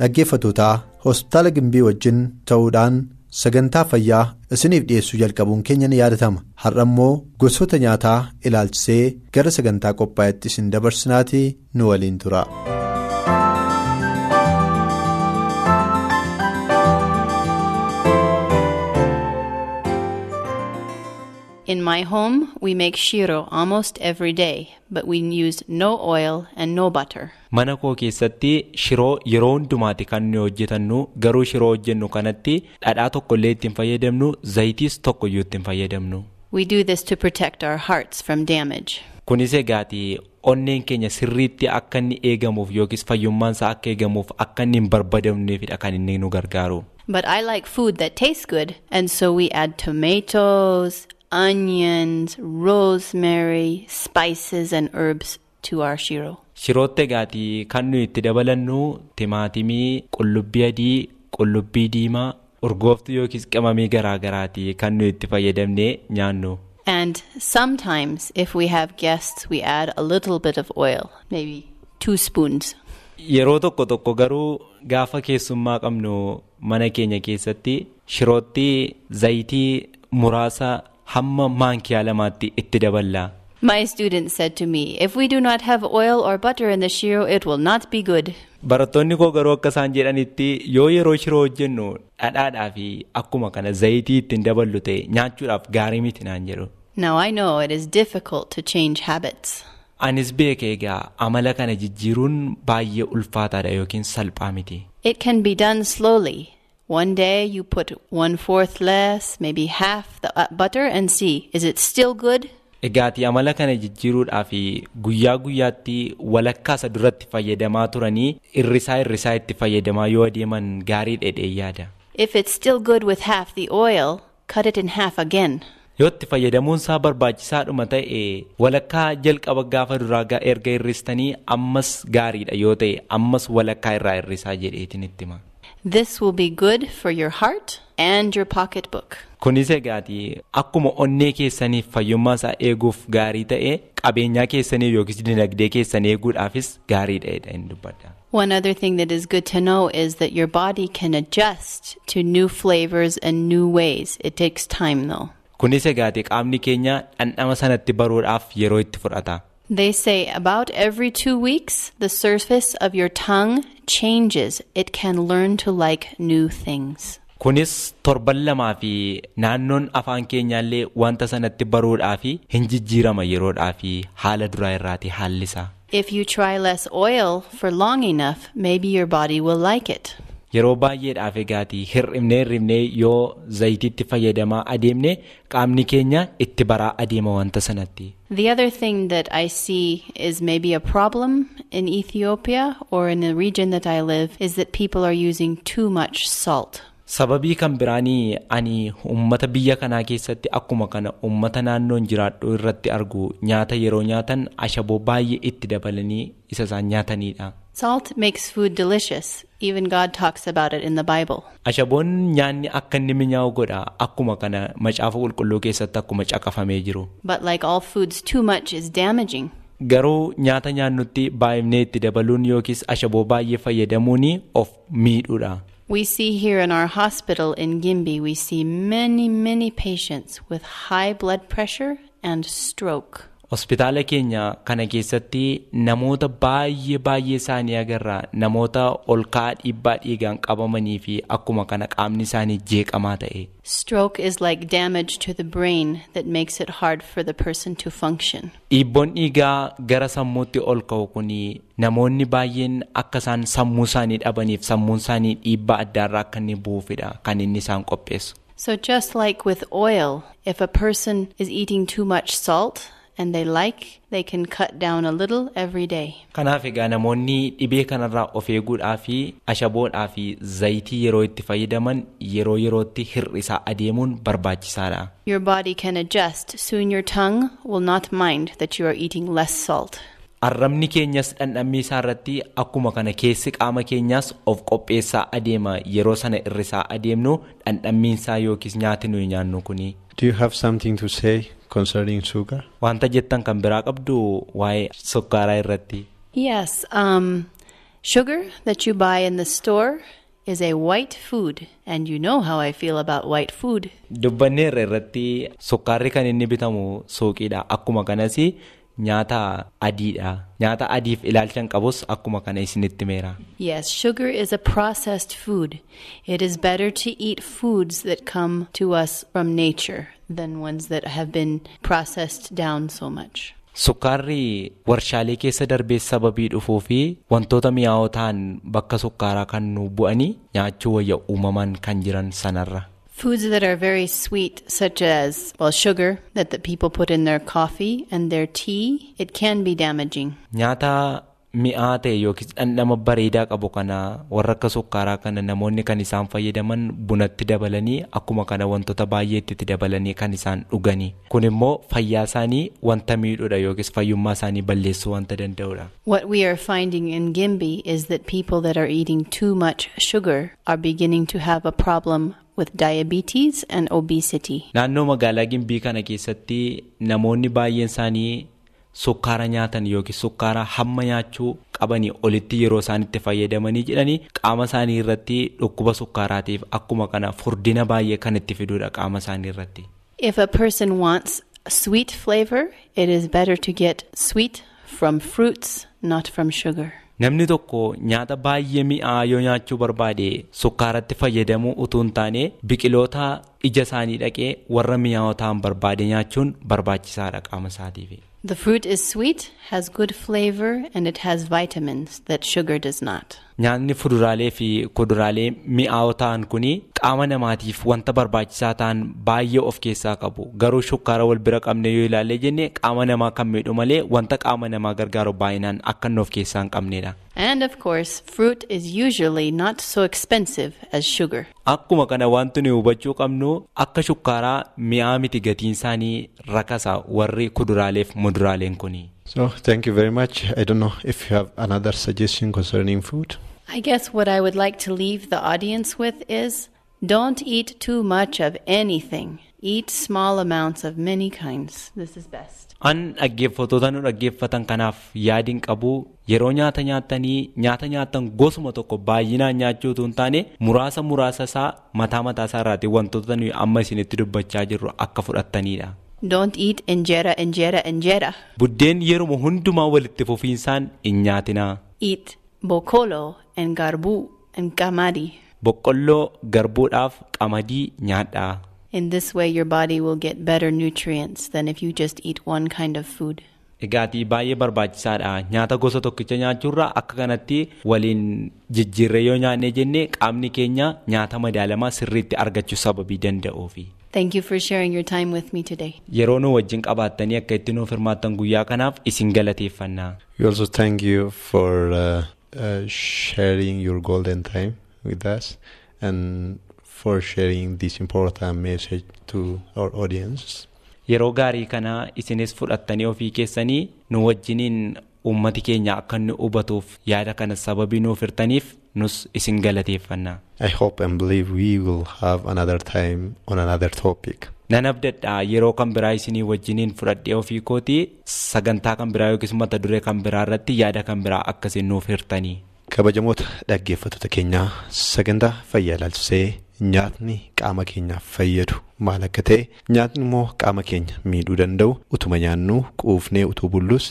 Dhaggeeffatootaa hospitaala gimbii wajjin ta'uudhaan sagantaa fayyaa isiniif dhiyeessuu jalqabuun keenya ni yaadatama har'a immoo gosoota nyaataa ilaalchisee gara sagantaa qophaa'etti isin dabarsinaatii nu waliin tura. In my home, we make shiro almost every day, but we use no oil and no butter. Mana koo keessatti shiroo yeroo hundumaati kan nuyi hojjetannu garuu shiroo hojjennu kanatti dhadhaa tokko illee ittiin fayyadamnu zayitiis tokko iyyuu ittiin fayyadamnu. We do this to protect our hearts from damage. Kunis egaati onneen keenya sirriitti akka inni eegamuuf yookiis fayyummaansaa akka eegamuuf akka inni hin barbadamneefidha kan inni nu gargaaru. But I like food that tastes good, and so we add tomatoes, onions, rosemary, spices, and herbs to our shiro. Shirootti egaati kan nuyi itti dabalannu timaatimii, qullubbii adii, qullubbii diimaa, urgooftuu yookiis qimamii garaa garaati kan nuyi itti fayyadamnee nyaannu. And sometimes, if we have guests, we add a little bit of oil, maybe two spoons. Yeroo tokko tokko garuu gaafa keessummaa qabnu mana keenya keessatti shirootti zayitii muraasa hamma maankiyaa lamaatti itti daballa. My student said to me, if we do not have oil or butter in the shiro, it will not be good. Barattoonni koo garuu akka isaan jedhanitti yoo yeroo shiroo hojjennu dhadhaadhaa fi akkuma kana zayitii ittiin daballu ta'e nyaachuudhaaf gaarii miti naan jedhu. Now I know it is difficult to change habits. Anis beeka egaa amala kana jijjiiruun baay'ee ulfaataadha yookiin salphaa miti. It can be done slowly. One day you put one fourth less, maybe half the uh, butter, and see is it still good? Egaati amala kana jijjiiruudhaaf guyyaa guyyaatti walakkaa isa duratti fayyadamaa turanii irrisaa irrisaa itti fayyadamaa yoo adeeman gaarii dheedhee yaada. If it's still good with half the oil, cut it in half again. Yoo itti fayyadamuun isaa barbaachisaadhuma ta'e walakkaa jalqaba gaafa duraa erga irristanii ammas gaariidha yoo ta'e ammas walakkaa irraa irrisaa jedheetiin itti hima. This will be good for your heart and your pocketbook. Kunis egaati akkuma onnee keessaniif fayyummaa isaa eeguuf gaarii ta'e qabeenyaa keessaniif yookiis dinagdee keessan eeguudhaafis gaariidha hin dubbadha. One other thing that is good to know is that your body can adjust to new flavors and new ways. It takes time though. Kunis egaati qaamni keenya dhandhama sanatti baruudhaaf yeroo itti fudhata. They say about every two weeks, the surface of your tongue changes. It can learn to like new things. Kunis torban lamaa fi naannoon afaan keenyaallee wanta sanatti baruudhaaf hin jijjiirama yeroodhaaf haala duraa irraati haalli isaa. If you try less oil for long enough, maybe your body will like it. Yeroo baay'eedhaaf egaati hir'ibnee hir'ibnee yoo zayitiitti fayyadamaa adeemne qaamni keenya itti baraa adeema wanta sanatti. The other thing that I see is maybe a problem in Ethiopia or in the region that I live is that people are using too much salt. Sababii kan biraanii ani uummata biyya kanaa keessatti akkuma kana uummata naannoon jiraadhu irratti argu nyaata yeroo nyaatan ashaboo baay'ee itti dabalanii isa isaan nyaatanidha. Salt makes food delicious. Even God talks about it in the Bible. Ashaboon nyaanni akka inni mi'aawu godha akkuma kana macaafa qulqulluu keessatti akkuma caqafamee jiru. But like all foods, too much is damaging. Garuu nyaata nyaannutti baay'ifnee itti dabaluun yookiis ashaboo baay'ee fayyadamuun of miidhuudha. We see here in our hospital in Gimbi, we see many, many patients with high blood pressure and stroke. Hospitaala keenya kana keessatti namoota baay'ee baay'ee isaanii agarra namoota ol ka'aa dhiibbaa dhiigaan qabamanii fi akkuma kana qaamni isaanii jeeqamaa ta'e. Stroke is like damage to the brain that makes it hard for the person to function. Dhiibboon dhiigaa gara sammuutti ol ka'u kun namoonni baay'een akka isaan sammuu isaanii dhabaniif sammuun isaanii dhiibbaa addaarraa akka inni bu'uufidha kan inni isaan qopheessu. So, just like with oil, if a person is eating too much salt and they like, they can cut down a little every day. Kanaaf egaa namoonni dhibee kanarraa of eeguudhaa fi ashaboodhaa fi zayitii yeroo itti fayyadaman yeroo yerootti hir'isaa adeemuun barbaachisaadha. Your body can adjust, soon your tongue will not mind that you are eating less salt. Arrabni keenyas dhandhamni isaa irratti akkuma kana keessi qaama keenyaas of qopheessaa adeema yeroo sana hir'isaa adeemnu dhandhamni isaa yookiis nyaati nuyi nyaannu kuni. Do you have something to say concerning sugar? Wanta jettan kan biraa qabdu waa'ee sukkaaraa irratti. Yes, um, sugar that you buy in the store is a white food, and you know how I feel about white food. Dubbanneerra irratti sukkaarri kan inni bitamu suuqiidha. Akkuma kanas nyaata adiidha. Nyaata adiif ilaalcha qabus akkuma kana isinitti meera. Yes, sugar is a processed food. It is better to eat foods that come to us from nature than ones that have been processed down so much. Sukkaarri warshaalee keessa darbee sababii dhufuu fi wantoota mi'aawoo ta'an bakka sukkaaraa kan nu bu'anii nyaachuu wayya uumamaan kan jiran sanarra. Foods that are very sweet, such as, well, sugar that the people put in their coffee and their tea, it can be damaging. Nyaata mi'aa ta'e yookiis dhandhama bareedaa qabu kana warra akka sukkaaraa kana namoonni kan isaan fayyadaman bunatti dabalanii akkuma kana wantoota baay'eetti dabalanii kan isaan dhuganii kun immoo fayyaa isaanii wanta miidhuudha yookiis fayyummaa isaanii balleessuu wanta danda'udha. What we are finding in Gimbi is that people that are eating too much sugar are beginning to have a problem with diabetes and obesity. Naannoo magaalaa Gimbii kana keessatti namoonni baay'een isaanii sukkaara nyaatan yookiin sukkaara hamma nyaachuu qabanii olitti yeroo isaan itti fayyadamanii jedhanii qaama isaanii irratti dhukkuba sukkaaraatiif akkuma kana furdina baay'ee kan itti fiduudha qaama isaanii irratti. If a person wants sweet flavor, it is better to get sweet from fruits, not from sugar. Namni tokko nyaata baay'ee mi'aa yoo nyaachuu barbaade sukkaaratti fayyadamuu utuu hin taane biqiloota ija isaanii dhaqee warra mi'aawoo ta'an barbaade nyaachuun barbaachisaadha qaama isaatiif. The fruit is sweet, has good flavor, and it has vitamins that sugar does not. Nyaanni fuduraalee fi kuduraalee mi'aawoo ta'an kun qaama namaatiif wanta barbaachisaa ta'an baay'ee of keessaa qabu. Garuu shukkaara wal bira qabne yoo ilaalle jenne qaama namaa kan miidhu malee wanta qaama namaa gargaaru baay'inaan akka inni of keessaa hin qabnedha. And of course, fruit is usually not so expensive as sugar. Akkuma kana wanti nuyi hubachuu qabnu akka shukkaaraa mi'aa miti gatiin isaanii rakasa warri kuduraalee fi muduraaleen kuni. So, thank you very much. I don't know if you have another suggestion concerning food. I guess what I would like to leave the audience with is don't eat too much of anything. Eat small amounts of many kinds. This is best. An dhaggeeffattoota nu dhaggeeffatan kanaaf yaadiin qabu yeroo nyaata nyaatanii nyaata nyaatan gosuma tokko baay'inaan nyaachuu hin taane muraasa muraasa isaa mataa mataa isaa irraati wantoota nuyi amma isinitti dubbachaa jirru akka fudhattanidha. Don't eat injera, injera, injera. Buddeen yeruma hundumaa walitti fufiinsaan hin nyaatinaa. Eat bokolo and garbu and kamadi. Boqqolloo garbuudhaaf qamadii nyaadhaa. In this way, your body will get better nutrients than if you just eat one kind of food. Egaatii baay'ee barbaachisaadha. Nyaata gosa tokkicha nyaachuurraa akka kanatti waliin jijjiirree yoo nyaannee jennee qaamni keenya nyaata madaalamaa sirriitti argachuu sababii danda'uufi. Thank you for sharing your time with me today. Yeroo nu wajjin qabaattanii akka itti nuuf hirmaattan guyyaa kanaaf isin galateeffanna. We also thank you for uh, uh, sharing your golden time with us and for sharing this important message to our audience. Yeroo gaarii kana isinis fudhattanii ofii keessanii nu wajjiniin uummati keenya akka inni hubatuuf yaada kana sababii nuuf hirtaniif nus isin galateeffanna. I hope and believe we will have another time on another topic. Nan abdadha yeroo kan biraa isinii wajjiniin fudhadhee ofii kootii sagantaa kan biraa yookiis mata duree kan biraa irratti yaada kan biraa akkasiin nuuf hirtanii. Kabajamoota dhaggeeffattoota keenyaa sagantaa fayyaa ilaalchisee nyaatni qaama keenyaaf fayyadu maal akka ta'e nyaatni immoo qaama keenya miidhuu danda'u utuma nyaannuu quufnee utuu bullus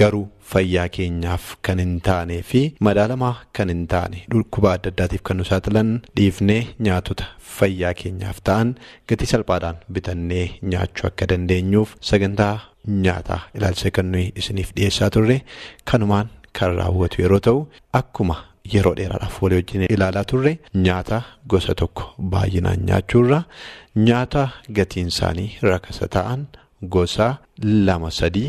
garuu fayyaa keenyaaf kan hin taanee fi madaalamaa kan hin taane dhukkuba adda addaatiif kan nu saaxilan dhiifnee nyaatota fayyaa keenyaaf ta'an gatii salphaadhaan bitannee nyaachuu akka dandeenyuuf sagantaa nyaataa ilaalcha kan nuyi isiniif dhiyeessaa turre kanumaan kan raawwatu yeroo ta'u akkuma. Yeroo dheeraadhaaf walii wajjin ilaalaa turre nyaata gosa tokko baay'inaan nyaachuurra nyaata gatiin isaanii rakasa ta'an gosa lama sadii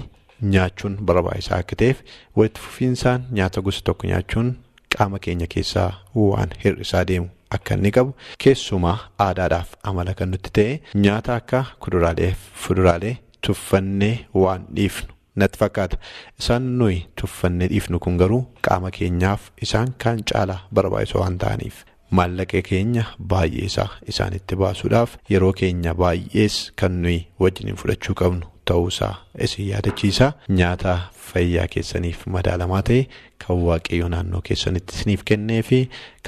nyaachuun barbaachisaa akka ta'eef walitti fufiinsaan nyaata gosa tokko nyaachuun qaama keenya keessaa waan hir'isaa deemu akka inni qabu keessumaa aadaadhaaf amala kan nutti ta'e nyaata akka kuduraalee fuduraalee tuffannee waan dhiifnu. Natti fakkaata. Isaan nuyi tuffannee dhiifnu kun garuu qaama keenyaaf isaan kaan caalaa barbaachisoo waan ta'aniif maallaqa keenya baay'ee isaa isaanitti baasuudhaaf yeroo keenya baay'ees kan nuyi wajjiniin fudhachuu qabnu ta'uusaa isin yaadachiisa nyaata fayyaa keessaniif madaalamaa ta'e kan waaqayyo naannoo keessanitti isiniif kennee fi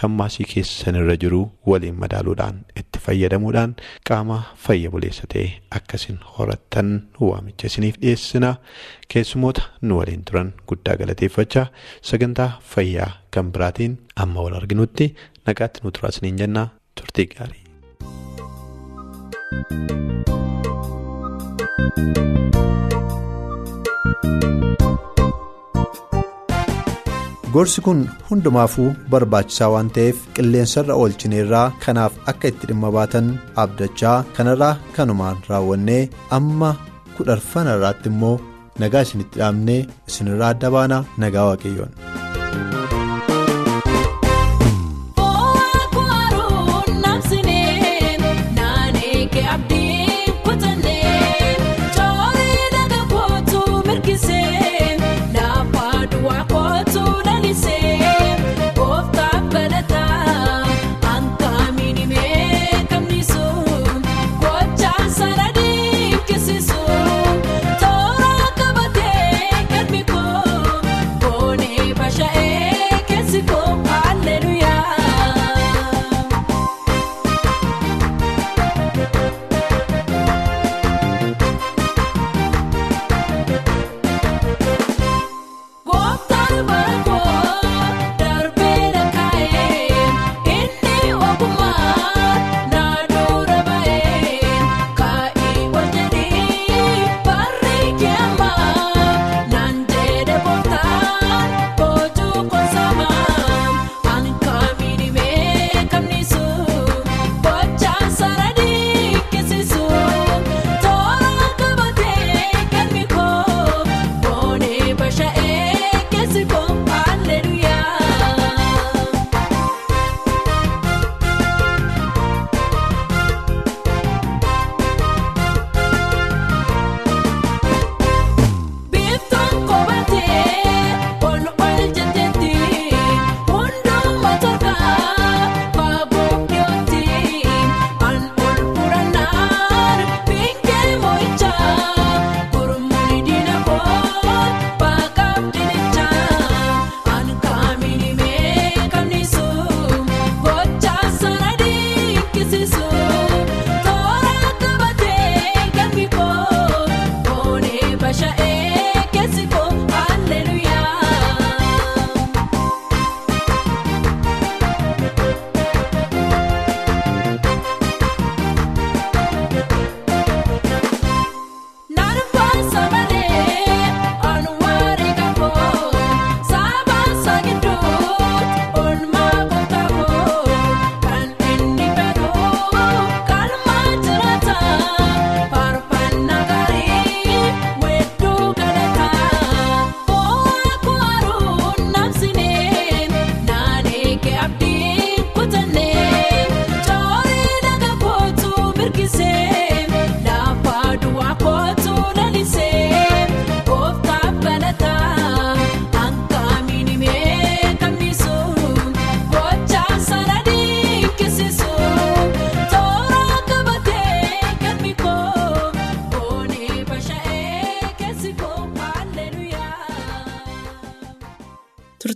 kan maasii keessanirra jiru waliin madaaluudhaan itti fayyadamuudhaan qaama fayya buleessa ta'e akkasin horattan waamicha isiniif dhiyeessina keessumoota nu waliin turan guddaa galateeffachaa sagantaa fayyaa kan biraatiin amma wal arginutti nagaatti nu turaa isiniin jennaa turtii gaarii. Gorsi kun hundumaafuu barbaachisaa waan ta'eef qilleensarra oolchineerraa kanaaf akka itti dhimma baatan abdachaa kanarraa kanumaan raawwannee amma kudharfana irraatti immoo nagaa isinitti dhaabnee isinirraa adda baanaa nagaa waaqayyoon.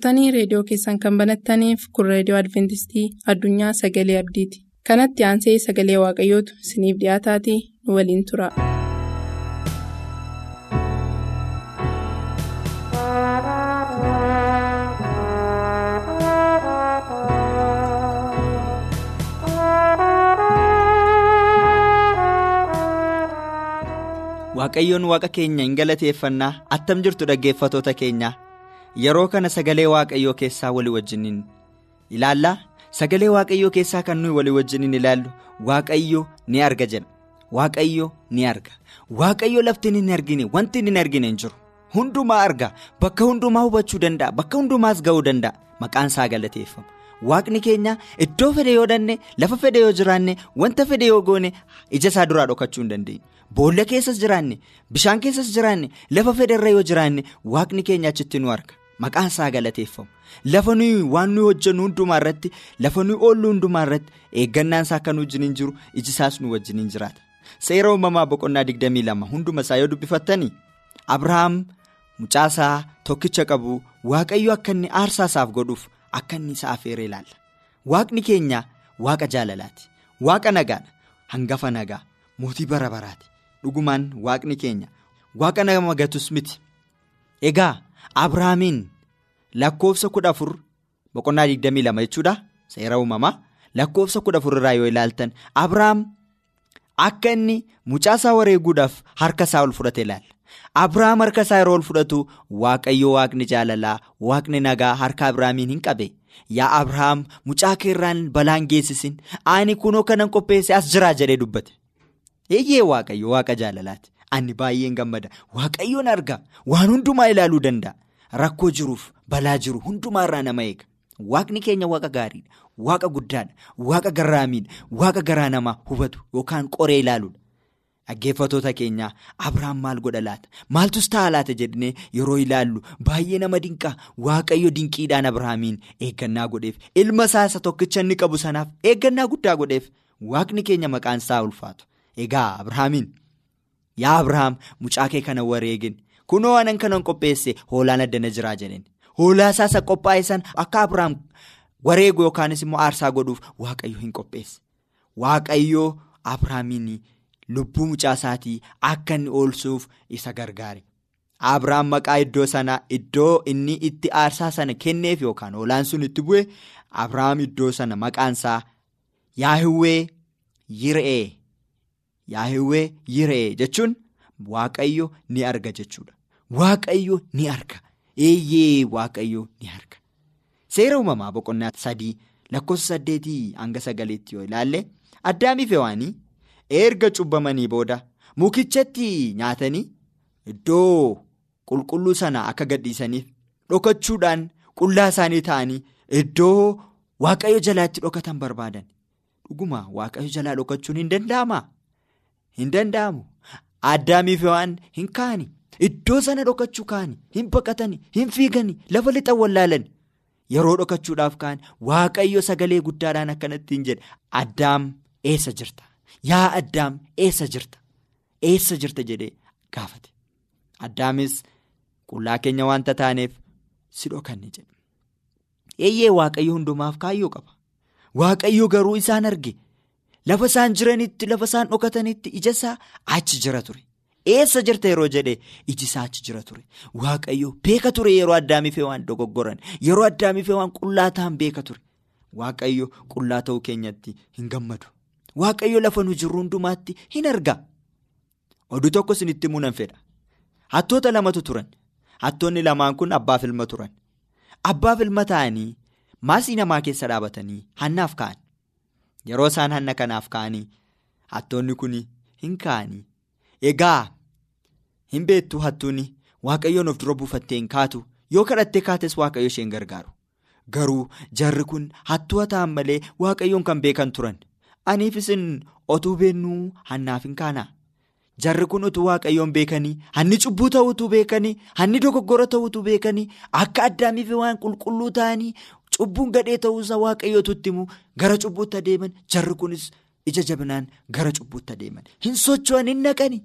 Turtanii reediyoo keessan kan banattaniif kun reediyoo adventistii addunyaa sagalee abdiiti. Kanatti aansee sagalee waaqayyootu isiniif dhiyaataatii nu waliin tura. Waaqayyoon waaqa keenya hin galateeffannaa. Attam jirtu dhaggeeffatoota keenya yeroo kana sagalee waaqayyoo keessaa walii wajjiniin ilaallaa sagalee waaqayyoo keessaa kan nuyi walii wajjiniin ilaallu waaqayyo ni arga jedha waaqayyo ni arga. Waaqayyo lafti hin argine wanti hin argine hin jiru. Hundumaa arga. Bakka hundumaa hubachuu danda'a bakka hundumaas ga'uu danda'a. Maqaan isaa galateeffama. Waaqni keenya iddoo fedhe yoo danne lafa fedhe yoo jiraanne wanta fedhe yoo goone ija isaa duraa dhokachuu hin dandeenye. Boolla keessas jiraanne bishaan keessas jiraanne lafa fedherra yoo jiraanne waaqni keenya achitti nu arga maqaan isaa galateeffamu. Lafa nuyi waan nuyi hojjennu hundumaa irratti lafa nuyi oollu hundumaa irratti eeggannaan isaa akka nu wajjiniin jiru iji isaas nu wajjiniin jiraata. Seera uumamaa boqonnaa 22 hunduma isaa yoo dubbifattanii abrahaam mucaasaa tokkicha qabu waaqayyo akka inni aarsaa isaaf godhuuf akka inni isa afeeree ilaalla. Waaqni keenya waaqa jaalalaati. Waaqa nagaadha hangafa nagaa mootii bara baraati. dhugumaan waaqni keenya waaqa nama gatus miti. Egaa abrahaamiin lakkoofsa kudha afur boqonnaa 22 jechuudha seera uumamaa lakkoofsa kudha afur irraa yoo ilaaltan abrahaam akka inni mucaasaa wareeguudhaaf harka isaa ol fudhate ilaalla abrahaam harka isaa yeroo ol fudhatu waaqayyo waaqni jaalalaa waaqni nagaa harka abrahaamiin hin qabe. Yaa abrahaam mucaa keerraan balaan geessisin. Ani kunoo kanan qopheesse as jiraa jedhee dubbate. eeyyee waaqayyo waaqa jaalalaati ani baay'een gammada. Waaqayyoon arga. Waan hundumaa ilaaluu danda'a. Rakkoo jiruuf balaa jiru hundumaa irraa nama eega. Waaqni keenya waaqa gaariidha. Waaqa guddaadha. Waaqa garraamiidha. Waaqa garaa namaa hubatu yookaan qoree ilaaluudha. Dhaggeeffatoota keenyaa abrahaam maal godha laata? Maaltus ta'a laata jedhanii yeroo ilaallu? Baay'ee nama dinqaa. Waaqayyo dinqiidhaan abrahaamiin eeggannaa godheef. Ilma isaa isa tokkicha inni qabu sanaaf eeggannaa guddaa godheef. Waaqni keenya maqaan isaa ulfaatu. Egaa Abrahaamiin yaa Abrahaam mucaa kee kana wareegin kunoo anan kanan qopheesse hoolaan addana jiraa jedheen. Hoolaa isaa isa qophaa'e san akka Abrahaam wareegu yookaanis immoo aarsaa godhuuf waaqayyo hin qopheesse. Waaqayyo Abrahaamiin lubbuu mucaa isaatii akka inni oolchuuf isa gargaare. Abrahaam maqaa iddoo sanaa iddoo inni itti aarsaa sana kenneef yookaan hoolaan sun itti bu'e Abrahaam iddoo sana maqaan isaa Yaahiwee Yir'ee. Yaahiwee yiree jechuun waaqayyo ni arga jechuudha. Waaqayyo ni arga. Eeyyee waaqayyo ni arga. Seera uumamaa boqonnaa sadii lakkoofsa saddeetii hanga sagaleetti yoo ilaalle addaamiif hewaanii erga cubbamanii booda mukichatti nyaatanii iddoo qulqulluu sana akka gadhiisaniif dhokachuudhaan qullaa isaanii ta'anii iddoo waaqayyo jalaatti dhokatan barbaadan. Dhuguma waaqayyo jalaa dhokachuun hin danda'amaa? Hin danda'amu. Addaamiif waan hin kaani. Iddoo sana dhokachuu kaani. Hin baqatani. Hin fiigani. Lafa lixan wallaalani. Yeroo dhokachuudhaaf kaan waaqayyo sagalee guddaadhaan akkanatti hin jedhe. Addaam eessa jirta? Yaa Addaam eessa jirta? Eessa jirta jedhee gaafate. Addaamis qullaa keenya wanta taaneef si dhokanne jedhe. Eeyyee waaqayyo hundumaaf kaayyoo qaba. Waaqayyo garuu isaan arge. Lafa isaan jiranitti lafa isaan dhokatanitti ija isaa achi jira ture. Eessa jirta yeroo jedhee iji isaa achi jira ture. Waaqayyo beeka ture yeroo addaamifee waan dogoggoran yeroo addaamifee waan qullaa ta'an beeka ture. Waaqayyo qullaa ta'uu keenyatti hin gammadu. Waaqayyo lafa nu jirru hundumaatti hin arga. Oduu tokko isinitti himuun fedha. Hattoota lamatu turan. Hattoonni lamaan kun abbaaf ilma turan. Abbaaf ilma ta'anii maasii namaa keessa dhaabatanii hannaaf ka'an. Yeroo isaan hanna kanaaf ka'anii hattoonni kun hin ka'anii. Egaa hin beektu hattuuni waaqayyoon of dura buufattee hin kaatu yoo kadhattee kaates waaqayyo isheen gargaaru. Garuu jarri kun hattuu ta'an malee waaqayyoon kan beekan turan. Aniif isin otuu beennuu hannaaf hin kaanaa. Jarri kun utuu waaqayyoon beekanii hanni cubbuu ta'uutu beekanii hanni dogoggora ta'uutu beekanii akka addaamiif waan qulqulluu ta'anii cubbuun gadhee ta'uusaa waaqayyootu itti himu gara cubbuutti adeeman. Jarri kunis ija jabinaan gara cubbuutti adeeman. Hin socho'an hin naqani.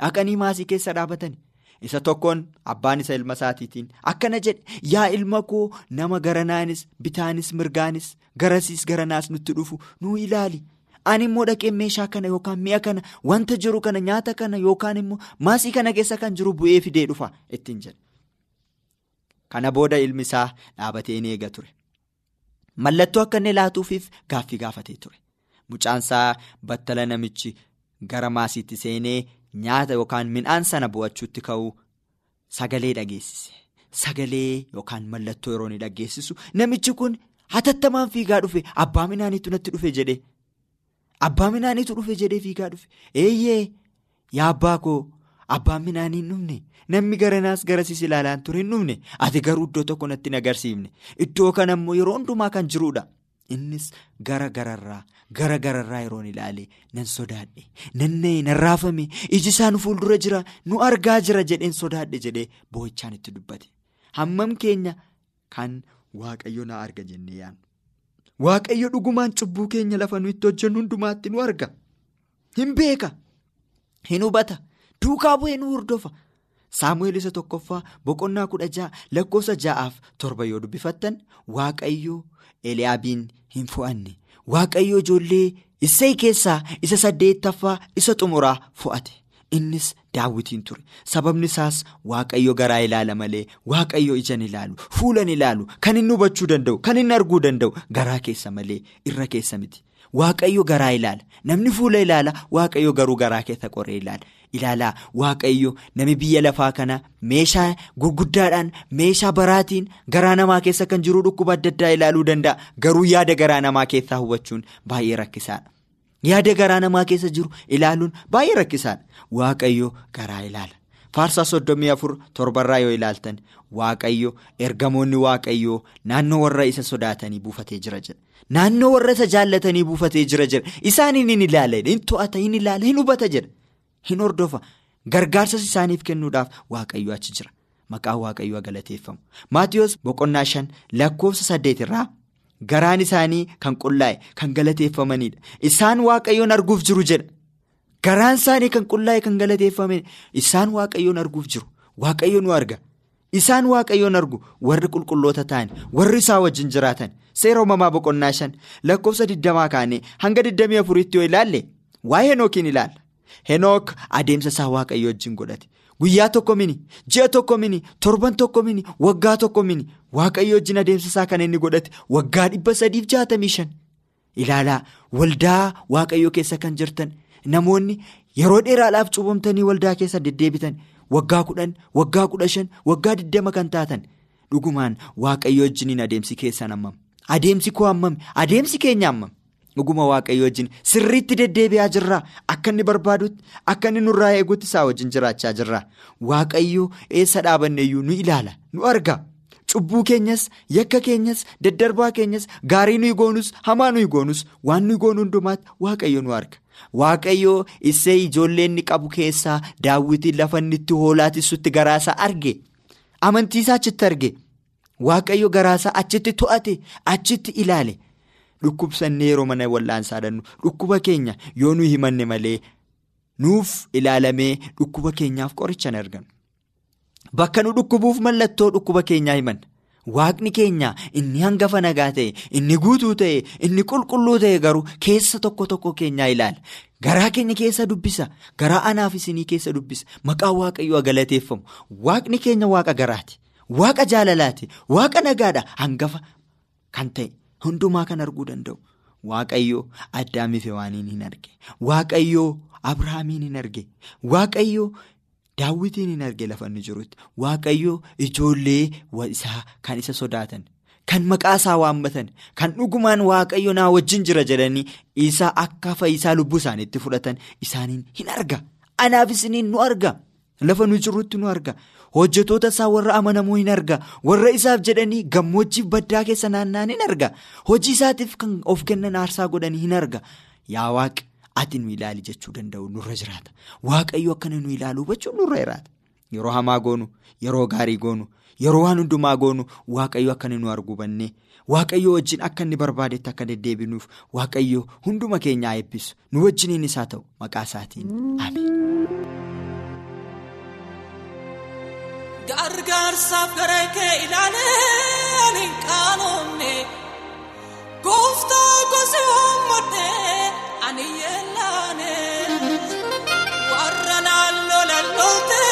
Dhaqanii maasii keessa dhaabatani. Isa tokkoon abbaan isa ilma isaatiitiin akkana jedhe yaa ilma koo nama garanaanis bitaanis mirgaanis garasiis garanaas nutti dhufu nuu ilaali. Ani immoo dhaqee meeshaa kana yookaan mi'a kana wanta jiru kana nyaata kana yookaan immoo maasii kana keessa kan jiru bu'ee fidee dhufa ittiin jedhe. Kana booda ilmi isaa dhaabatee ni eega ture. Mallattoo akka inni laatuufiif gaaffii gaafatee ture. Mucaansaa battala namichi gara maasiitti seenee nyaata yookaan midhaan sana bu'achuutti ka'u sagalee dhageessise. Sagalee yookaan mallattoo yeroo inni dhageessisu namichi kun hatattamaan fiigaa dhufe abbaa midhaaniitu natti dhufe jedhee. Abbaa midhaaniitu dhufe jedhee fiigaa dhufe. Eeyyee yaa abbaa koo abbaan midhaanii hin dhufne namni garanaas garasiis ilaalaan ture hin dhufne ati garuu iddoo tokko natti hin agarsiifne iddoo kana immoo yeroo hundumaa kan jiruudha. Innis gara gararraa gara gararraa yeroon ilaale nan sodaadhe nan nan raafame iji isaan fuuldura jira nu argaa jira jedheen sodaadhe jedhee boo'ichaan itti dubbate. Hammam keenya kan waaqayyo na arga jennee yaadnu. Waaqayyo dhugumaan cubbuu keenya lafa nu itti hojjennu hundumaatti nu arga. Hin beeka. Hin hubata. Duukaa bu'ee nu hordofa. Saamu'eel isa tokkoffaa boqonnaa kudha ja'a lakkoofsa ja'aaf torba yoo dubbifattan waaqayyo Eliyaabiin hin fo'anne. Waaqayyo ijoollee Isseey keessaa isa saddeettaffaa isa xumuraa fo'ate. Innis daawwitiin ture. Sababni isaas waaqayyo garaa ilaala malee waaqayyo ijaan ilaalu fuulan ilaalu kan inni hubachuu danda'u kan inni arguu danda'u garaa keessa malee irra keessa miti. Waaqayyo garaa ilaala. Namni fuula ilaala waaqayyo garuu garaa keessa qoree ilaala. Ilaalaa waaqayyo nami biyya lafaa kana meeshaa gurguddaadhaan meeshaa baraatiin garaa namaa keessa kan jiru dhukkuba adda addaa ilaaluu danda'a. Garuu yaada garaa namaa keessaa hubachuun baay'ee rakkisaadha. Yaada garaa namaa keessa jiru ilaaluun baay'ee rakkisaadha. Waaqayyo garaa ilaala. Faarsaa soddomii afur torbarraa yoo ilaaltan waaqayyo ergamoonni waaqayyoo naannoo warra isa sodaatanii buufatee jira jedha. Naannoo warra isa jaallatanii buufatee jira jedha. Isaaniin hin ilaala, hin to'ata, hin ilaala, hin hubata jedha. Hin hordofa. Gargaarsas isaaniif kennuudhaaf waaqayyo achi jira. Maqaan waaqayyoo galateeffamu. Maatiyoos boqonnaa shan lakkoofsa saddeet irraa garaan isaanii kan qullaa'e kan galateeffamanidha. Isaan waaqayyoon arguuf jiru jedha. Garaan isaanii kan qullaa'e kan galateeffamanidha. Isaan waaqayyoon arguuf jiru. Waaqayyo nu arga. Isaan waaqayyoon argu warri qulqulloota ta'an warri isaa wajjin jiraatan seera uumamaa boqonnaa shan lakkoofsa digdamaa kaanee hanga digdamii afuriitti yoo ilaalle waa'ee henookiin ilaalla. Henook adeemsa isaa waaqayyo wajjin godhate. Guyyaa tokko mini ji'a tokko mini torban tokko mini waggaa tokko mini waaqayyo wajjin adeemsa isaa kan inni godhate waggaa dhibba sadiif jaatamii shan. Ilaalaa waldaa waaqayyo keessa kan jirtan namoonni yeroo dheeraadhaaf cuubamtanii waldaa keessa deddeebitan. Waggaa kudhan waggaa kudha shan waggaa digdama kan taatan. Dhugumaan waaqayyo wajjiniin adeemsi keessan hammam? Adeemsi koo hammam? Adeemsi keenya hammam? Dhuguma waaqayyo wajjin sirriitti deddeebi'aa jirraa? Akka inni barbaadutti akka inni nurraa eeguutti isaa wajjin jiraachaa jirraa? Waaqayyo eessa dhaabanneeyyuu nu ilaala? Nu arga? Cubbuu keenyas yakka keenyas daddarbaa keenyas gaarii nuyi goonus hamaa nuyi goonus waan nuyi goonu hundumaatti waaqayyo nu arga. Waaqayyoo isee ijoollee inni qabu keessaa daawwitiin lafa inni itti hoolaatissutti garaasaa arge. Amantiisaa achitti arge. Waaqayyo garaasaa achitti to'ate achitti ilaale. Dhukkubsannee yeroo mana wal'aansaa dhannu dhukkuba keenya yoo nuyi himanne malee nuuf ilaalamee dhukkuba keenyaaf qoricha hin argannu. Bakka nu dhukkubuuf mallattoo dhukkuba keenyaa himanna. Waaqni keenya inni hangafa nagaa ta'e inni guutuu ta'e inni qulqulluu ta'e garuu keessa tokko tokko keenyaa ilaala. Garaa keenya keessa dubbisa. Garaa anaaf isinii keessa dubbisa. Maqaan waaqayyoo galateeffamu. Waaqni keenya waaqa garaati. Waaqa jaalalaati. Waaqa nagaadha. Hangafa kan ta'e hundumaa kan arguu danda'u. Waaqayyoo addaamiif waaniin hin arge. Waaqayyoo Abiraamiin hin arge. Waaqayyoo. Daawwitiin hin arge lafa inni jirutti waaqayyo ijoollee isaa kan isa sodaatan kan maqaa isaa waammatan kan dhugumaan waaqayyo naa wajjin jira jedhanii isaa akka fayyisaa lubbuu isaaniitti fudhatan isaaniin hin arga. Anaaf isiniin nu arga. Lafa nu jirutti nu arga. Hojjetoota isaa warra amanamoo hin arga. Warra isaaf jedhanii gammoojjiif baddaa keessa naanna'an hin arga. Hojii isaatiif kan of kennan aarsaa godhanii hin arga. Yaa waaqi. ati nu ilaali jechuu danda'u nurra jiraata. Waaqayyo akkana nu ilaalu hubachuun nurra jiraata. Yeroo hamaa goonu, yeroo gaarii goonu, yeroo waan hundumaa goonu waaqayyo akkana nu arguu bannee waaqayyo wajjin akka inni barbaadetti akka deddeebinuuf waaqayyo hunduma keenyaa eebbisu nu wajjiniin isaa ta'u maqaa isaatiin amiin. Gargaarsaaf gara kee ilaaleen hin qaanofne gooftaa gosa waan ani yellaane warra naannoo lalloote.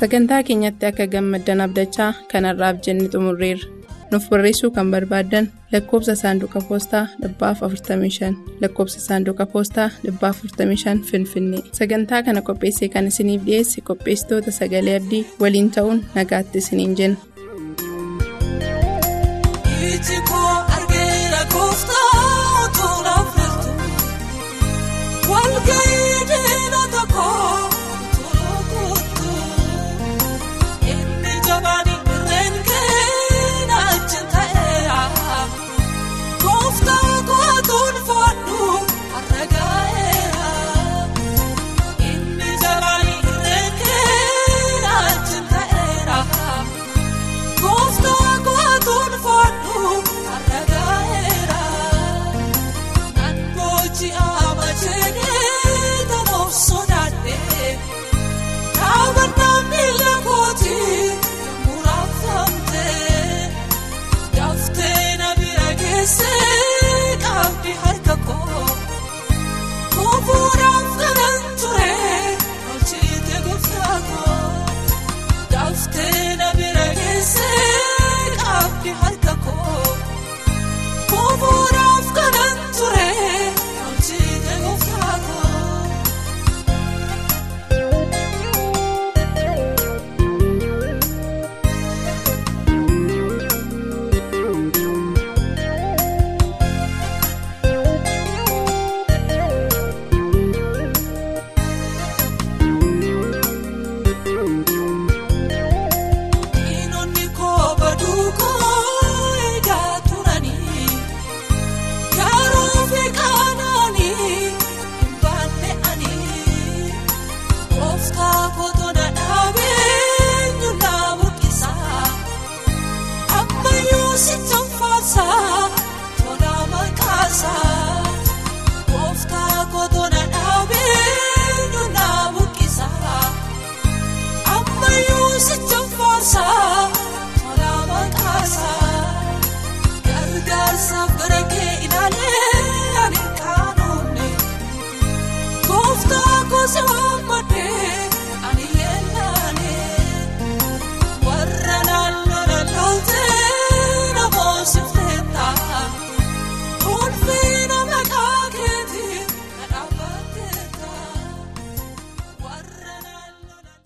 sagantaa keenyatti akka gammaddan abdachaa kanarraaf jenne xumurreerra nuuf barreessuu kan barbaaddan lakkoobsa saanduqa poostaa 45 lakkoobsa saanduqa poostaa 45 finfinnee sagantaa kana qopheessee kan isiniif dhiyeesse qopheessitoota sagalee abdii waliin ta'uun nagaatti isiniin jenna.